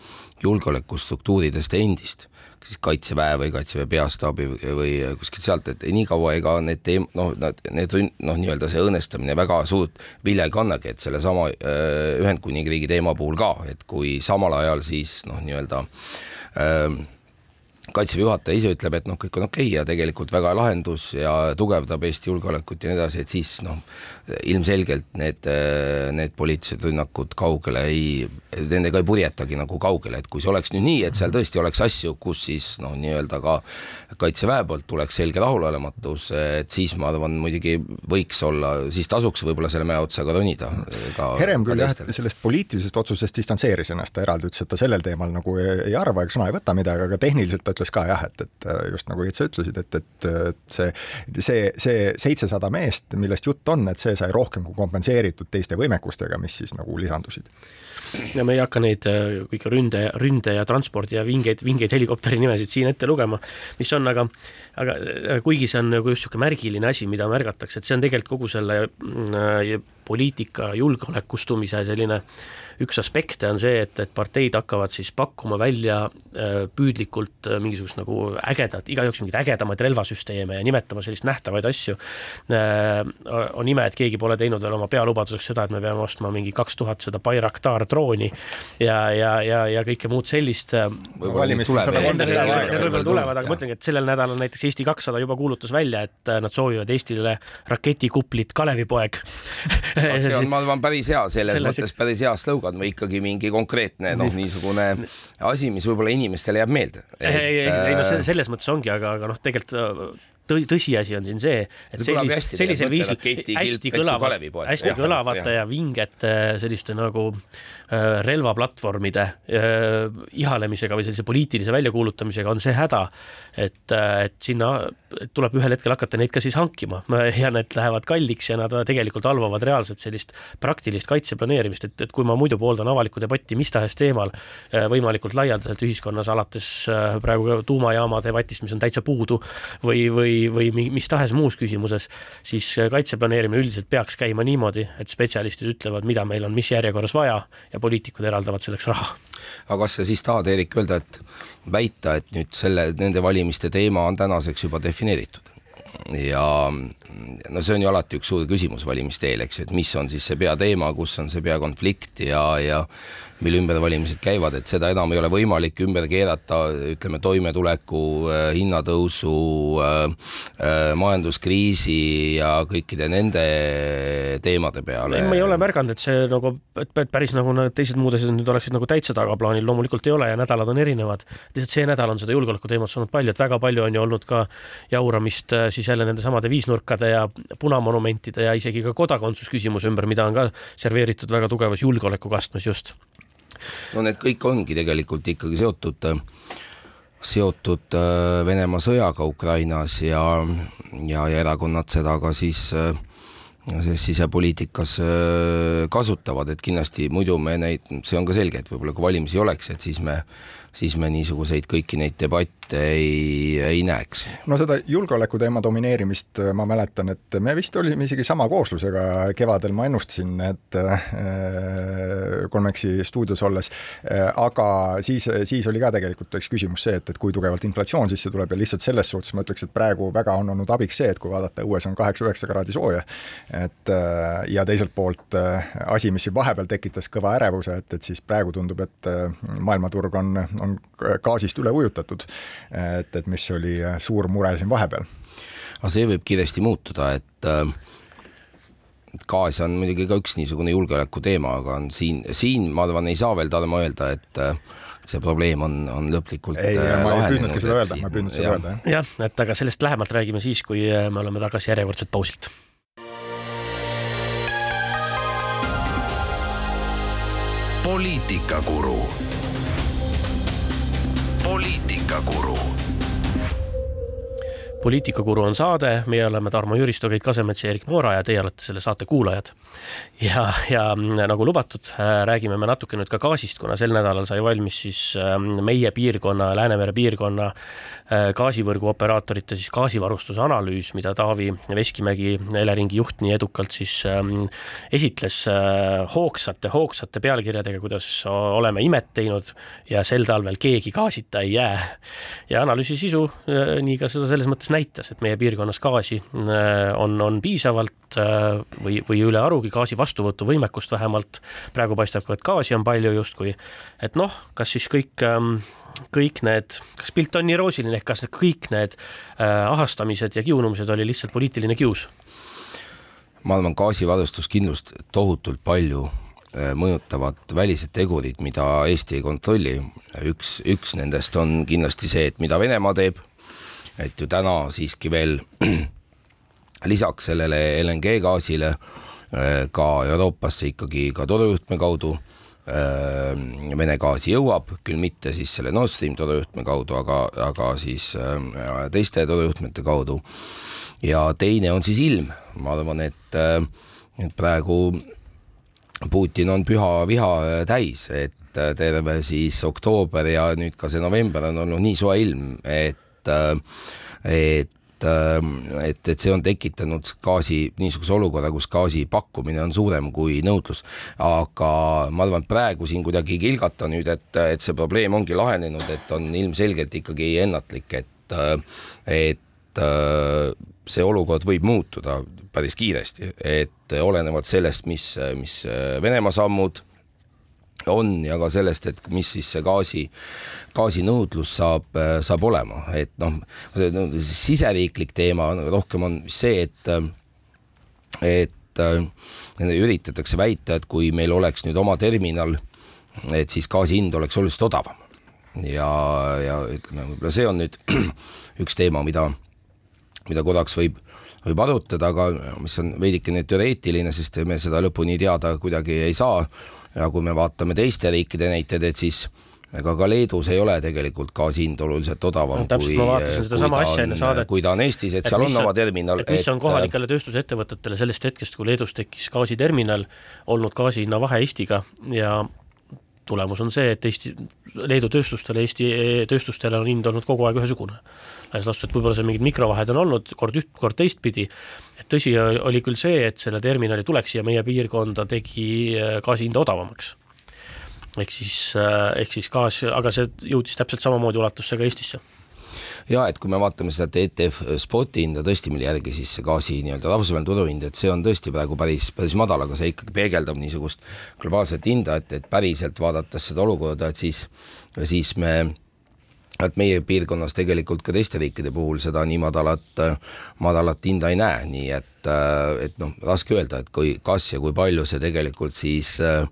julgeolekustruktuuridest endist, siis Kaitseväe või Kaitseväe peastaabi või, või kuskilt sealt, et nii kaua ega need teem-, noh, nad, need noh, nii-öelda see õõnestamine väga suurt vilja ei kannagi, et sellesama äh, Ühendkuningriigi teema puhul ka, et kui samal ajal siis noh, nii-öelda äh, kaitseväe juhataja ise ütleb, et noh, kõik on okei okay ja tegelikult väga lahendus ja tugevdab Eesti julgeolekut ja nii edasi, et siis noh, ilmselgelt need, need poliitilised rünnakud kaugele ei, nendega ei purjetagi nagu kaugele, et kui see oleks nüüd nii, et seal tõesti oleks asju, kus siis noh, nii-öelda ka kaitseväe poolt tuleks selge rahulolematus, et siis ma arvan, muidugi võiks olla, siis tasuks võib-olla selle mäe otsa ka ronida. Herem küll jah, sellest poliitilisest otsusest distantseeris ennast, ta eraldi ütles, et ta sellel teemal nagu ei, ei arva ega sõna ei võta midagi, aga tehniliselt ta ütles ka jah, et, et äh, just nagu sa ütlesid, et, et, et see, see, see seitsesada meest, millest jutt on, et see sai rohkem kui kompenseeritud teiste võimekustega, mis siis nagu lisandusid. ja me ei hakka neid äh, kõiki ründe, ründe ja transpordi ja vingeid, vingeid helikopteri nimesid siin ette lugema, mis on aga, aga kuigi see on nagu just niisugune märgiline asi, mida märgatakse, et see on tegelikult kogu selle äh, poliitika julgeolekustumise selline üks aspekte on see, et, et parteid hakkavad siis pakkuma välja äh, püüdlikult äh, mingisugust nagu ägedat, igaüks mingeid ägedamaid relvasüsteeme ja nimetama sellist nähtavaid asju. Äh, on ime, et keegi pole teinud veel oma pealubaduseks seda, et me peame ostma mingi kaks tuhat seda Bayraktar drooni ja, ja, ja, ja kõike muud sellist. võib-olla tulevad, aga ma ütlengi, et sellel nädalal näiteks Eesti kakssada juba kuulutas välja, et nad soovivad Eestile raketikuplit Kalevipoeg see on, ma arvan, päris hea, selles, selles mõttes päris hea slogan või ikkagi mingi konkreetne noh, niisugune asi, mis võib-olla inimestele jääb meelde. ei, ei, ei no selles mõttes ongi, aga, aga noh, tegelikult tõ-, tõsiasi on siin see, et sellist, sellisel viisil hästi kõlavad, hästi kõlavate ja vingete selliste nagu äh, relvaplatvormide äh, ihalemisega või sellise poliitilise väljakuulutamisega on see häda, et, äh, et sinna tuleb ühel hetkel hakata neid ka siis hankima. Ja need lähevad kalliks ja nad tegelikult halvavad reaalselt sellist praktilist kaitseplaneerimist, et, et kui ma muidu pooldan avalikku debatti mis tahes teemal võimalikult laialdaselt ühiskonnas, alates praegu tuumajaama debatist, mis on täitsa puudu, või, või või, või mis tahes muus küsimuses, siis kaitseplaneerimine üldiselt peaks käima niimoodi, et spetsialistid ütlevad, mida meil on mis järjekorras vaja ja poliitikud eraldavad selleks raha. aga kas sa siis tahad, Eerik, öelda, et väita, et nüüd selle, nende valimiste teema on tänaseks juba defineeritud? Ja no see on ju alati üks suur küsimus valimiste eel, eks ju, et mis on siis see peateema, kus on see peakonflikt ja, ja mille ümber valimised käivad, et seda enam ei ole võimalik ümber keerata, ütleme, toimetuleku, äh, hinnatõusu, äh, äh, majanduskriisi ja kõikide nende teemade peale. ma ei ole märganud, et see nagu, et päris nagu need teised muud asjad nüüd oleksid nagu täitsa tagaplaanil, loomulikult ei ole ja nädalad on erinevad. lihtsalt see nädal on seda julgeoleku teemat saanud palju, et väga palju on ju olnud ka jauramist siis jälle nende samade viisnurkade ja punamonumentide ja isegi ka kodakondsusküsimuse ümber, mida on ka serveeritud väga tugevas julgeolekukastmes just. no need kõik ongi tegelikult ikkagi seotud seotud äh, Venemaa sõjaga Ukrainas ja, ja, ja erakonnad seda ka siis äh, sisepoliitikas äh, kasutavad, et kindlasti muidu me neid, see on ka selge, et võib-olla kui valimisi ei oleks, et siis me siis me niisuguseid kõiki neid debatte ei, ei näeks. no seda julgeoleku teema domineerimist äh, ma mäletan, et me vist olime isegi sama kooslusega kevadel, ma ennustasin, et äh, Kolmeksi stuudios olles, äh, aga siis, siis oli ka tegelikult üks küsimus see, et, et kui tugevalt inflatsioon sisse tuleb ja lihtsalt selles suhtes ma ütleks, et praegu väga on olnud abiks see, et kui vaadata, õues on kaheksa-üheksa kraadi sooja, et ja teiselt poolt asi, mis siin vahepeal tekitas kõva ärevuse, et, et siis praegu tundub, et maailmaturg on, on gaasist üle ujutatud, et, et mis oli suur mure siin vahepeal. aga see võib kiiresti muutuda, et äh, gaas on muidugi ka üks niisugune julgeoleku teema, aga on siin, siin ma arvan, ei saa veel Tarmo öelda, et äh, see probleem on, on lõplikult ei, ma ei püüdnudki seda öelda, ma ei püüdnud seda öelda, jah. jah, et aga sellest lähemalt räägime siis, kui me oleme tagasi järjekordselt pausilt poliitikakuru poliitikakuru. Poliitikakuru on saade, meie oleme Tarmo Jüristo, Keit Kasemets ja Erik Moora ja teie olete selle saate kuulajad. ja, ja nagu lubatud, räägime me natuke nüüd ka gaasist, kuna sel nädalal sai valmis siis ähm, meie piirkonna, Läänemere piirkonna Äh, gaasivõrgu operaatorite siis gaasivarustuse analüüs, mida Taavi Veskimägi, Eleringi juht, nii edukalt siis ähm, esitles äh, hoogsate, hoogsate pealkirjadega, kuidas oleme imet teinud ja sel talvel keegi gaasita ei jää. ja analüüsi sisu äh, nii ka seda selles mõttes näitas, et meie piirkonnas gaasi äh, on, on piisavalt äh, või, või ülearugi gaasi vastuvõtuvõimekust vähemalt. praegu paistab ka, et gaasi on palju justkui, et noh, kas siis kõik ähm, kõik need, kas pilt on nii roosiline, kas kõik need äh, ahastamised ja kiunumised oli lihtsalt poliitiline kius? ma arvan, gaasivarustuskindlust tohutult palju mõjutavad välised tegurid, mida Eesti ei kontrolli. üks, üks nendest on kindlasti see, et mida Venemaa teeb, et ju täna siiski veel lisaks sellele LNG gaasile äh, ka Euroopasse ikkagi ka torujuhtme kaudu Äh, Vene gaasi jõuab, küll mitte siis selle Nord Stream torujuhtme kaudu, aga, aga siis äh, teiste torujuhtmete kaudu. ja teine on siis ilm, ma arvan, et, et praegu Putin on püha viha täis, et terve siis oktoober ja nüüd ka see november on olnud nii soe ilm, et, et et, et, see on tekitanud gaasi niisuguse olukorra, kus gaasi pakkumine on suurem kui nõudlus. aga ma arvan, et praegu siin kuidagi kilgata nüüd, et, et see probleem ongi lahenenud, et on ilmselgelt ikkagi ennatlik, et, et see olukord võib muutuda päris kiiresti, et olenevalt sellest, mis, mis Venemaa sammud on ja ka sellest, et mis siis see gaasi, gaasinõudlus saab, saab olema, et noh, siseriiklik teema rohkem on see, et, et üritatakse väita, et kui meil oleks nüüd oma terminal, et siis gaasi hind oleks oluliselt odavam. ja, ja ütleme, võib-olla see on nüüd üks teema, mida, mida korraks võib võib arutada, aga mis on veidikene teoreetiline, sest me seda lõpuni teada kuidagi ei saa ja kui me vaatame teiste riikide näiteid, et siis ega ka Leedus ei ole tegelikult gaasi hind oluliselt odavam no, kui, kui, kui ta on Eestis, et, seal on, on oma terminal. et mis on kohalikele tööstusettevõtetele sellest hetkest, kui Leedus tekkis gaasiterminal, olnud gaasi hinna vahe Eestiga ja tulemus on see, et Eesti, Leedu tööstustele, Eesti tööstustele on hind olnud kogu aeg ühesugune. laias laastus, et võib-olla seal mingid mikrovahed on olnud kord üht, kord teistpidi, et tõsi oli küll see, et selle terminali tulek siia meie piirkonda tegi äh, gaasi hinda odavamaks. ehk siis, äh, ehk siis gaas, aga see jõudis täpselt samamoodi ulatusse ka Eestisse ja et kui me vaatame seda TTF spoti hinda tõesti, mille järgi siis see gaasi nii-öelda rahvusvaheline turuhind, et see on tõesti praegu päris, päris madal, aga see ikkagi peegeldab niisugust globaalset hinda, et, et päriselt vaadates seda olukorda, et siis, siis me et meie piirkonnas tegelikult ka teiste riikide puhul seda nii madalat, madalat hinda ei näe, nii et, et noh, raske öelda, et kui, kas ja kui palju see tegelikult siis äh,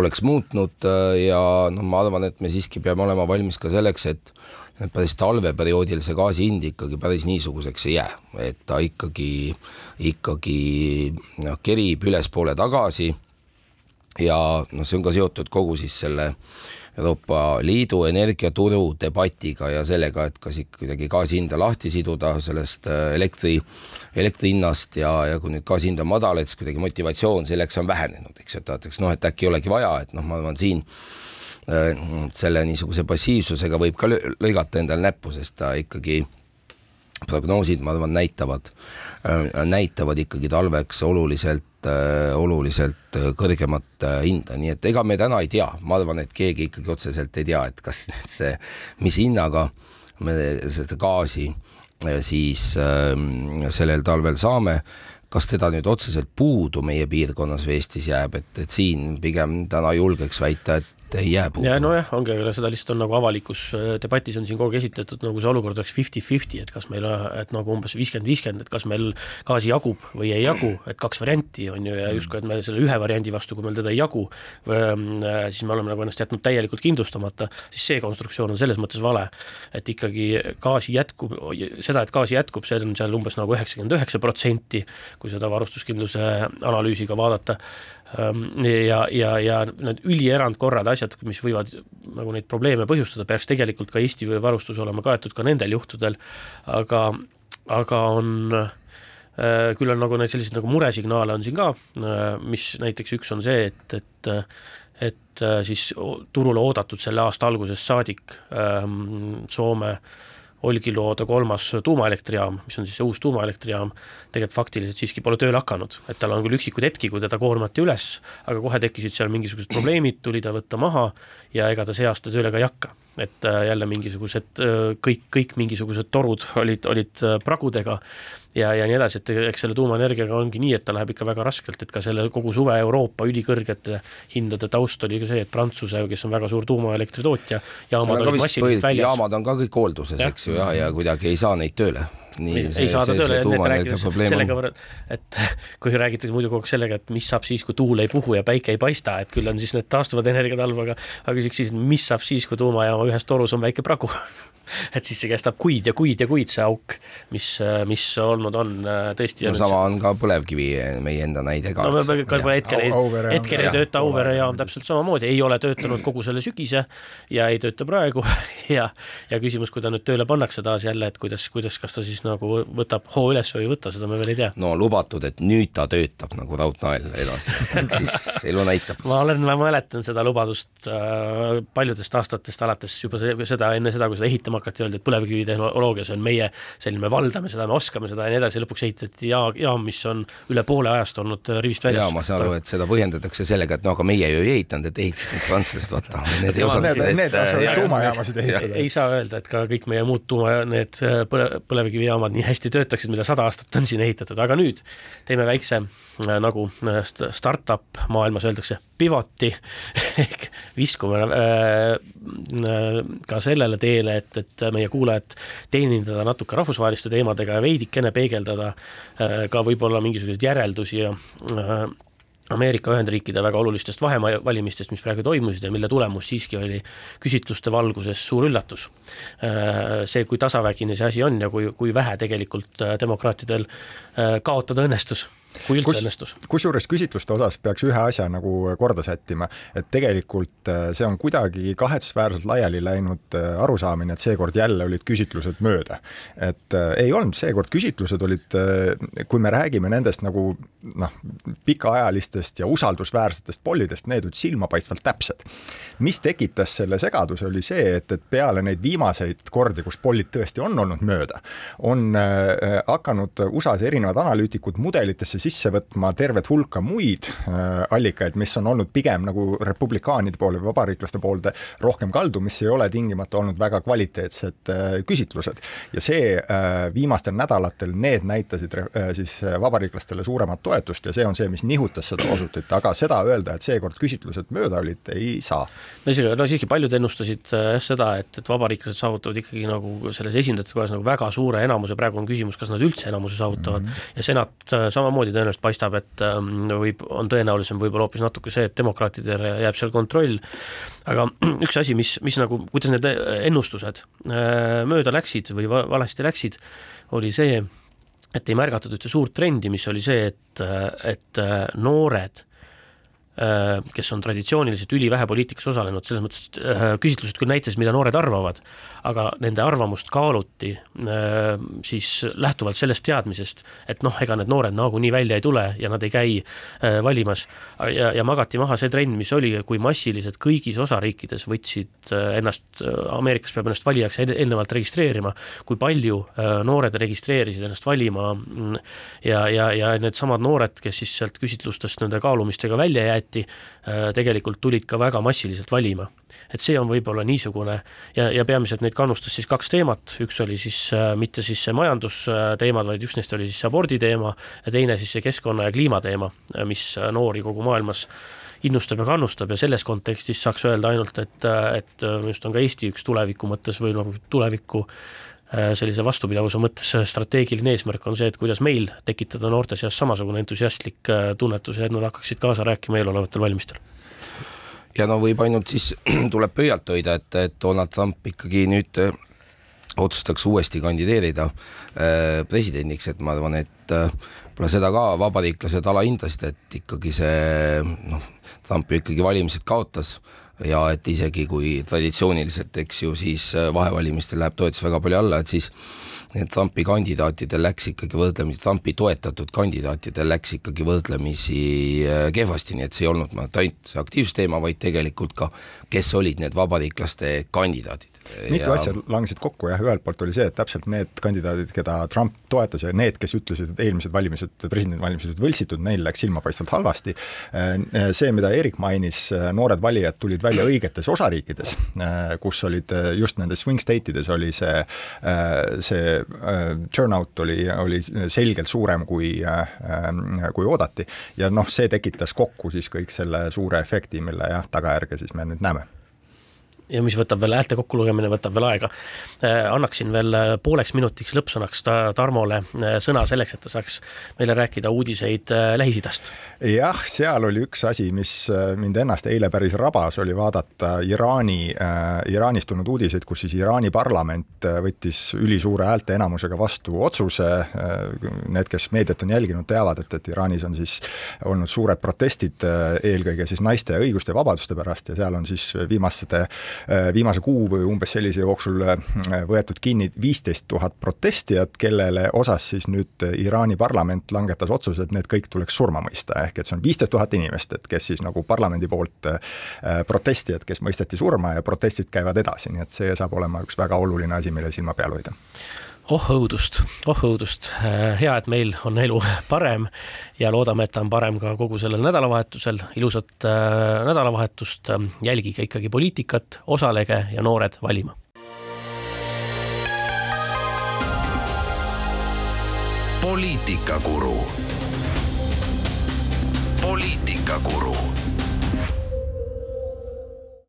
oleks muutnud ja noh, ma arvan, et me siiski peame olema valmis ka selleks, et et päris talveperioodil see gaasi hind ikkagi päris niisuguseks ei jää, et ta ikkagi, ikkagi noh, kerib ülespoole tagasi. ja noh, see on ka seotud kogu siis selle Euroopa Liidu energiaturu debatiga ja sellega, et kas ikka kuidagi gaasi hinda lahti siduda sellest äh, elektri, elektri hinnast ja, ja kui nüüd gaasi hind on madal, et siis kuidagi motivatsioon selleks on vähenenud, eks ju, et vaadatakse noh, et äkki ei olegi vaja, et noh, ma arvan siin selle niisuguse passiivsusega võib ka lõigata endale näppu, sest ta ikkagi prognoosid, ma arvan, näitavad, äh, näitavad ikkagi talveks oluliselt Äh, oluliselt äh, kõrgemat äh, hinda, nii et ega me täna ei tea, ma arvan, et keegi ikkagi otseselt ei tea, et kas see, mis hinnaga me seda gaasi siis ähm, sellel talvel saame, kas teda nüüd otseselt puudu meie piirkonnas või Eestis jääb, et, et siin pigem täna julgeks väita, et et ei jää puudu. ja nojah, ongi, aga seda lihtsalt on nagu avalikus äh, debatis on siin kogu aeg esitatud nagu see olukord oleks fifty-fifty, et kas meil, et nagu umbes viiskümmend, viiskümmend, et kas meil gaasi jagub või ei jagu, et kaks varianti on ju ja justkui, et me selle ühe variandi vastu, kui meil teda ei jagu, ähm, äh, siis me oleme nagu ennast jätnud täielikult kindlustamata, siis see konstruktsioon on selles mõttes vale, et ikkagi gaasi jätkub, seda, et gaasi jätkub, see on seal umbes nagu üheksakümmend üheksa protsenti, kui seda varustuskindluse analüüsiga vaadata ja, ja, ja need ülierandkorrad, asjad, mis võivad nagu neid probleeme põhjustada, peaks tegelikult ka Eesti varustus olema kaetud ka nendel juhtudel, aga, aga on äh, küll on nagu neid selliseid nagu muresignaale on siin ka, äh, mis näiteks üks on see, et, et et äh, siis turule oodatud selle aasta algusest saadik ähm, Soome äh, Olkiluoto kolmas tuumaelektrijaam, mis on siis see uus tuumaelektrijaam, tegelikult faktiliselt siiski pole tööle hakanud, et tal on küll üksikuid hetki, kui teda koormati üles, aga kohe tekkisid seal mingisugused probleemid, tuli ta võtta maha ja ega ta see aasta tööle ka ei hakka. Et äh, jälle mingisugused äh, kõik, kõik mingisugused torud olid, olid äh, pragudega ja, ja nii edasi, et eks selle tuumaenergiaga ongi nii, et ta läheb ikka väga raskelt, et ka selle kogu suve Euroopa ülikõrgete hindade taust oli ka see, et Prantsuse, kes on väga suur tuumaelektri tootja, jaamad olid massiliselt väljas. jaamad on ka kõik hoolduses, eks ju, ja, ja kuidagi ei saa neid tööle. Nii ei, ei saada tööle, et rääkides sellega võrra-, et kui räägitakse muidu kogu aeg sellega, et mis saab siis, kui tuul ei puhu ja päike ei paista, et küll on siis need taastuvad energiad halb, aga aga küsiks siis, mis saab siis, kui tuumajaama ühes torus on väike pragu et siis see kestab kuid ja kuid ja kuid, see auk, mis, mis olnud on tõesti. no sama on ka põlevkivi, meie enda näide ka. no me ka hetkel ei, hetkel ei tööta Auvere jaam täpselt samamoodi, ei ole töötanud kogu selle sügise ja ei tööta praegu ja, ja küsimus, kui ta nüüd tööle pannakse taas jälle, et kuidas, kuidas, kas ta siis nagu võtab hoo üles või ei võta, seda me veel ei tea. no lubatud, et nüüd ta töötab nagu raudnael edasi siis elu näitab. ma olen, ma mäletan seda lubadust äh, paljudest aastatest alates juba see, seda enne seda, kui seda ehitama ehitama hakati, öeldi, et põlevkivitehnoloogia, see on meie selline, me valdame seda, me oskame seda ja nii edasi, lõpuks ehitati ja, jaam, mis on üle poole ajast olnud äh, rivist väljas. jaa, ma saan aru, et seda põhjendatakse sellega, et no aga meie ju ei ehitanud, et ehitasid need prantslased, vaata, need ei osanud need, need osasid tuumajaamasid ehitada. ei saa öelda, et ka kõik meie muud tuuma, need äh, põle, põlevkivijaamad nii hästi töötaksid, mida sada aastat on siin ehitatud, aga nüüd teeme väikse äh, nagu startup maailmas öeldakse, pivoti. Ehk viskume äh, ka sellele teele, et, et meie kuulajat teenindada natuke rahvusvaheliste teemadega ja veidikene peegeldada äh, ka võib-olla mingisuguseid järeldusi ja äh, Ameerika Ühendriikide väga olulistest vahevalimistest, mis praegu toimusid ja mille tulemus siiski oli küsitluste valguses suur üllatus. see, kui tasavägine see asi on ja kui, kui vähe tegelikult demokraatidel kaotada õnnestus kui üldse Kus, õnnestus. kusjuures küsitluste osas peaks ühe asja nagu korda sättima, et tegelikult äh, see on kuidagi kahetsusväärselt laiali läinud äh, arusaamine, et seekord jälle olid küsitlused mööda. et äh, ei olnud, seekord küsitlused olid, kui me räägime nendest nagu noh, pikaajalistest ja usaldusväärsetest pollidest, need olid silmapaistvalt täpsed. mis tekitas selle segaduse, oli see, et, et peale neid viimaseid kordi, kus pollid tõesti on olnud mööda, on äh, hakanud USA-s erinevad analüütikud mudelitesse sisse võtma tervet hulka muid allikaid, mis on olnud pigem nagu republikaanide poole või vabariiklaste poolde rohkem kaldu, mis ei ole tingimata olnud väga kvaliteetsed küsitlused. ja see viimastel nädalatel, need näitasid siis vabariiklastele suuremat toetust ja see on see, mis nihutas seda osutit, aga seda öelda, et seekord küsitlused mööda olid, ei saa. no isegi, no siiski paljud ennustasid jah seda, et, et vabariiklased saavutavad ikkagi nagu selles esindajate kojas nagu väga suure enamuse, praegu on küsimus, kas nad üldse enamuse saavutavad mm -hmm. ja senat äh, samamoodi tõenäoliselt paistab, et ähm, võib, on tõenäolisem võib-olla hoopis natuke see, et demokraatidel jääb seal kontroll, aga üks asi, mis, mis nagu, kuidas need ennustused äh, mööda läksid või valesti läksid, oli see, et ei märgatud ühte suurt trendi, mis oli see, et, et äh, noored Äh, kes on traditsiooniliselt ülivähe poliitikas osalenud, selles mõttes äh, küsitlused küll näitasid, mida noored arvavad, aga nende arvamust kaaluti äh, siis lähtuvalt sellest teadmisest, et noh, ega need noored nagunii välja ei tule ja nad ei käi valimas. ja, ja magati maha see trend, mis oli, kui massiliselt kõigis osariikides võtsid ennast, Ameerikas peab ennast valijaks eelnevalt registreerima, kui palju noored registreerisid ennast valima mm, ja, ja, ja needsamad noored, kes siis sealt küsitlustest nende kaalumistega välja jäeti, jäeti, äh, tegelikult tulid ka väga massiliselt valima. et see on võib-olla niisugune ja, ja peamiselt neid kannustas siis kaks teemat, üks oli siis äh, mitte siis see majandusteemad, vaid üks neist oli siis abordi teema ja teine siis see keskkonna ja kliima teema, äh, mis noori kogu maailmas innustab ja kannustab ja selles kontekstis saaks öelda ainult, et, et minu arust on ka Eesti üks tuleviku mõttes või nagu tuleviku sellise vastupidavuse mõttes strateegiline eesmärk on see, et kuidas meil tekitada noorte seas samasugune entusiastlik tunnetus ja et nad hakkaksid kaasa rääkima eelolevatel valimistel. Ja no võib ainult siis, tuleb pöialt hoida, et, et Donald Trump ikkagi nüüd äh, otsustaks uuesti kandideerida äh, presidendiks, et ma arvan, et äh, seda ka vabariiklased alahindasid, et ikkagi see noh, Trump ju ikkagi valimised kaotas ja et isegi kui traditsiooniliselt, eks ju, siis vahevalimistel läheb toetus väga palju alla, et siis need Trumpi kandidaatidel läks ikkagi võrdlemisi, Trumpi toetatud kandidaatidel läks ikkagi võrdlemisi äh, kehvasti, nii et see ei olnud ainult see aktiivsusteema, vaid tegelikult ka, kes olid need vabariiklaste kandidaadid mitu ja... asja langesid kokku jah, ühelt poolt oli see, et täpselt need kandidaadid, keda Trump toetas ja need, kes ütlesid, et eelmised valimised, presidendivalimised võltsitud, neil läks silmapaistvalt halvasti. see, mida Erik mainis, noored valijad tulid välja õigetes osariikides, kus olid just nendes swing state ides oli see, see turnout oli, oli selgelt suurem, kui, kui oodati. ja noh, see tekitas kokku siis kõik selle suure efekti, mille jah, tagajärge siis me nüüd näeme ja mis võtab veel, häälte kokkulugemine võtab veel aega. Äh, annaksin veel äh, pooleks minutiks lõppsõnaks ta Tarmole äh, sõna selleks, et ta saaks meile rääkida uudiseid Lähis-Idast. jah, seal oli üks asi, mis mind ennast eile päris rabas, oli vaadata Iraani äh,, Iraanist tulnud uudiseid, kus siis Iraani parlament võttis ülisuure häälteenamusega vastu otsuse, need, kes meediat on jälginud, teavad, et, et Iraanis on siis olnud suured protestid eelkõige siis naiste õiguste ja vabaduste pärast ja seal on siis viimaste viimase kuu või umbes sellise jooksul äh, võetud kinni viisteist tuhat protestijat, kellele osas siis nüüd Iraani parlament langetas otsuse, et need kõik tuleks surma mõista, ehk et see on viisteist tuhat inimest, et kes siis nagu parlamendi poolt äh, protestijad, kes mõisteti surma ja protestid käivad edasi, nii et see saab olema üks väga oluline asi, millel silma peal hoida oh õudust, oh õudust, hea, et meil on elu parem ja loodame, et ta on parem ka kogu sellel nädalavahetusel. ilusat äh, nädalavahetust, jälgige ikkagi poliitikat, osalege ja noored valima. poliitikakuru. poliitikakuru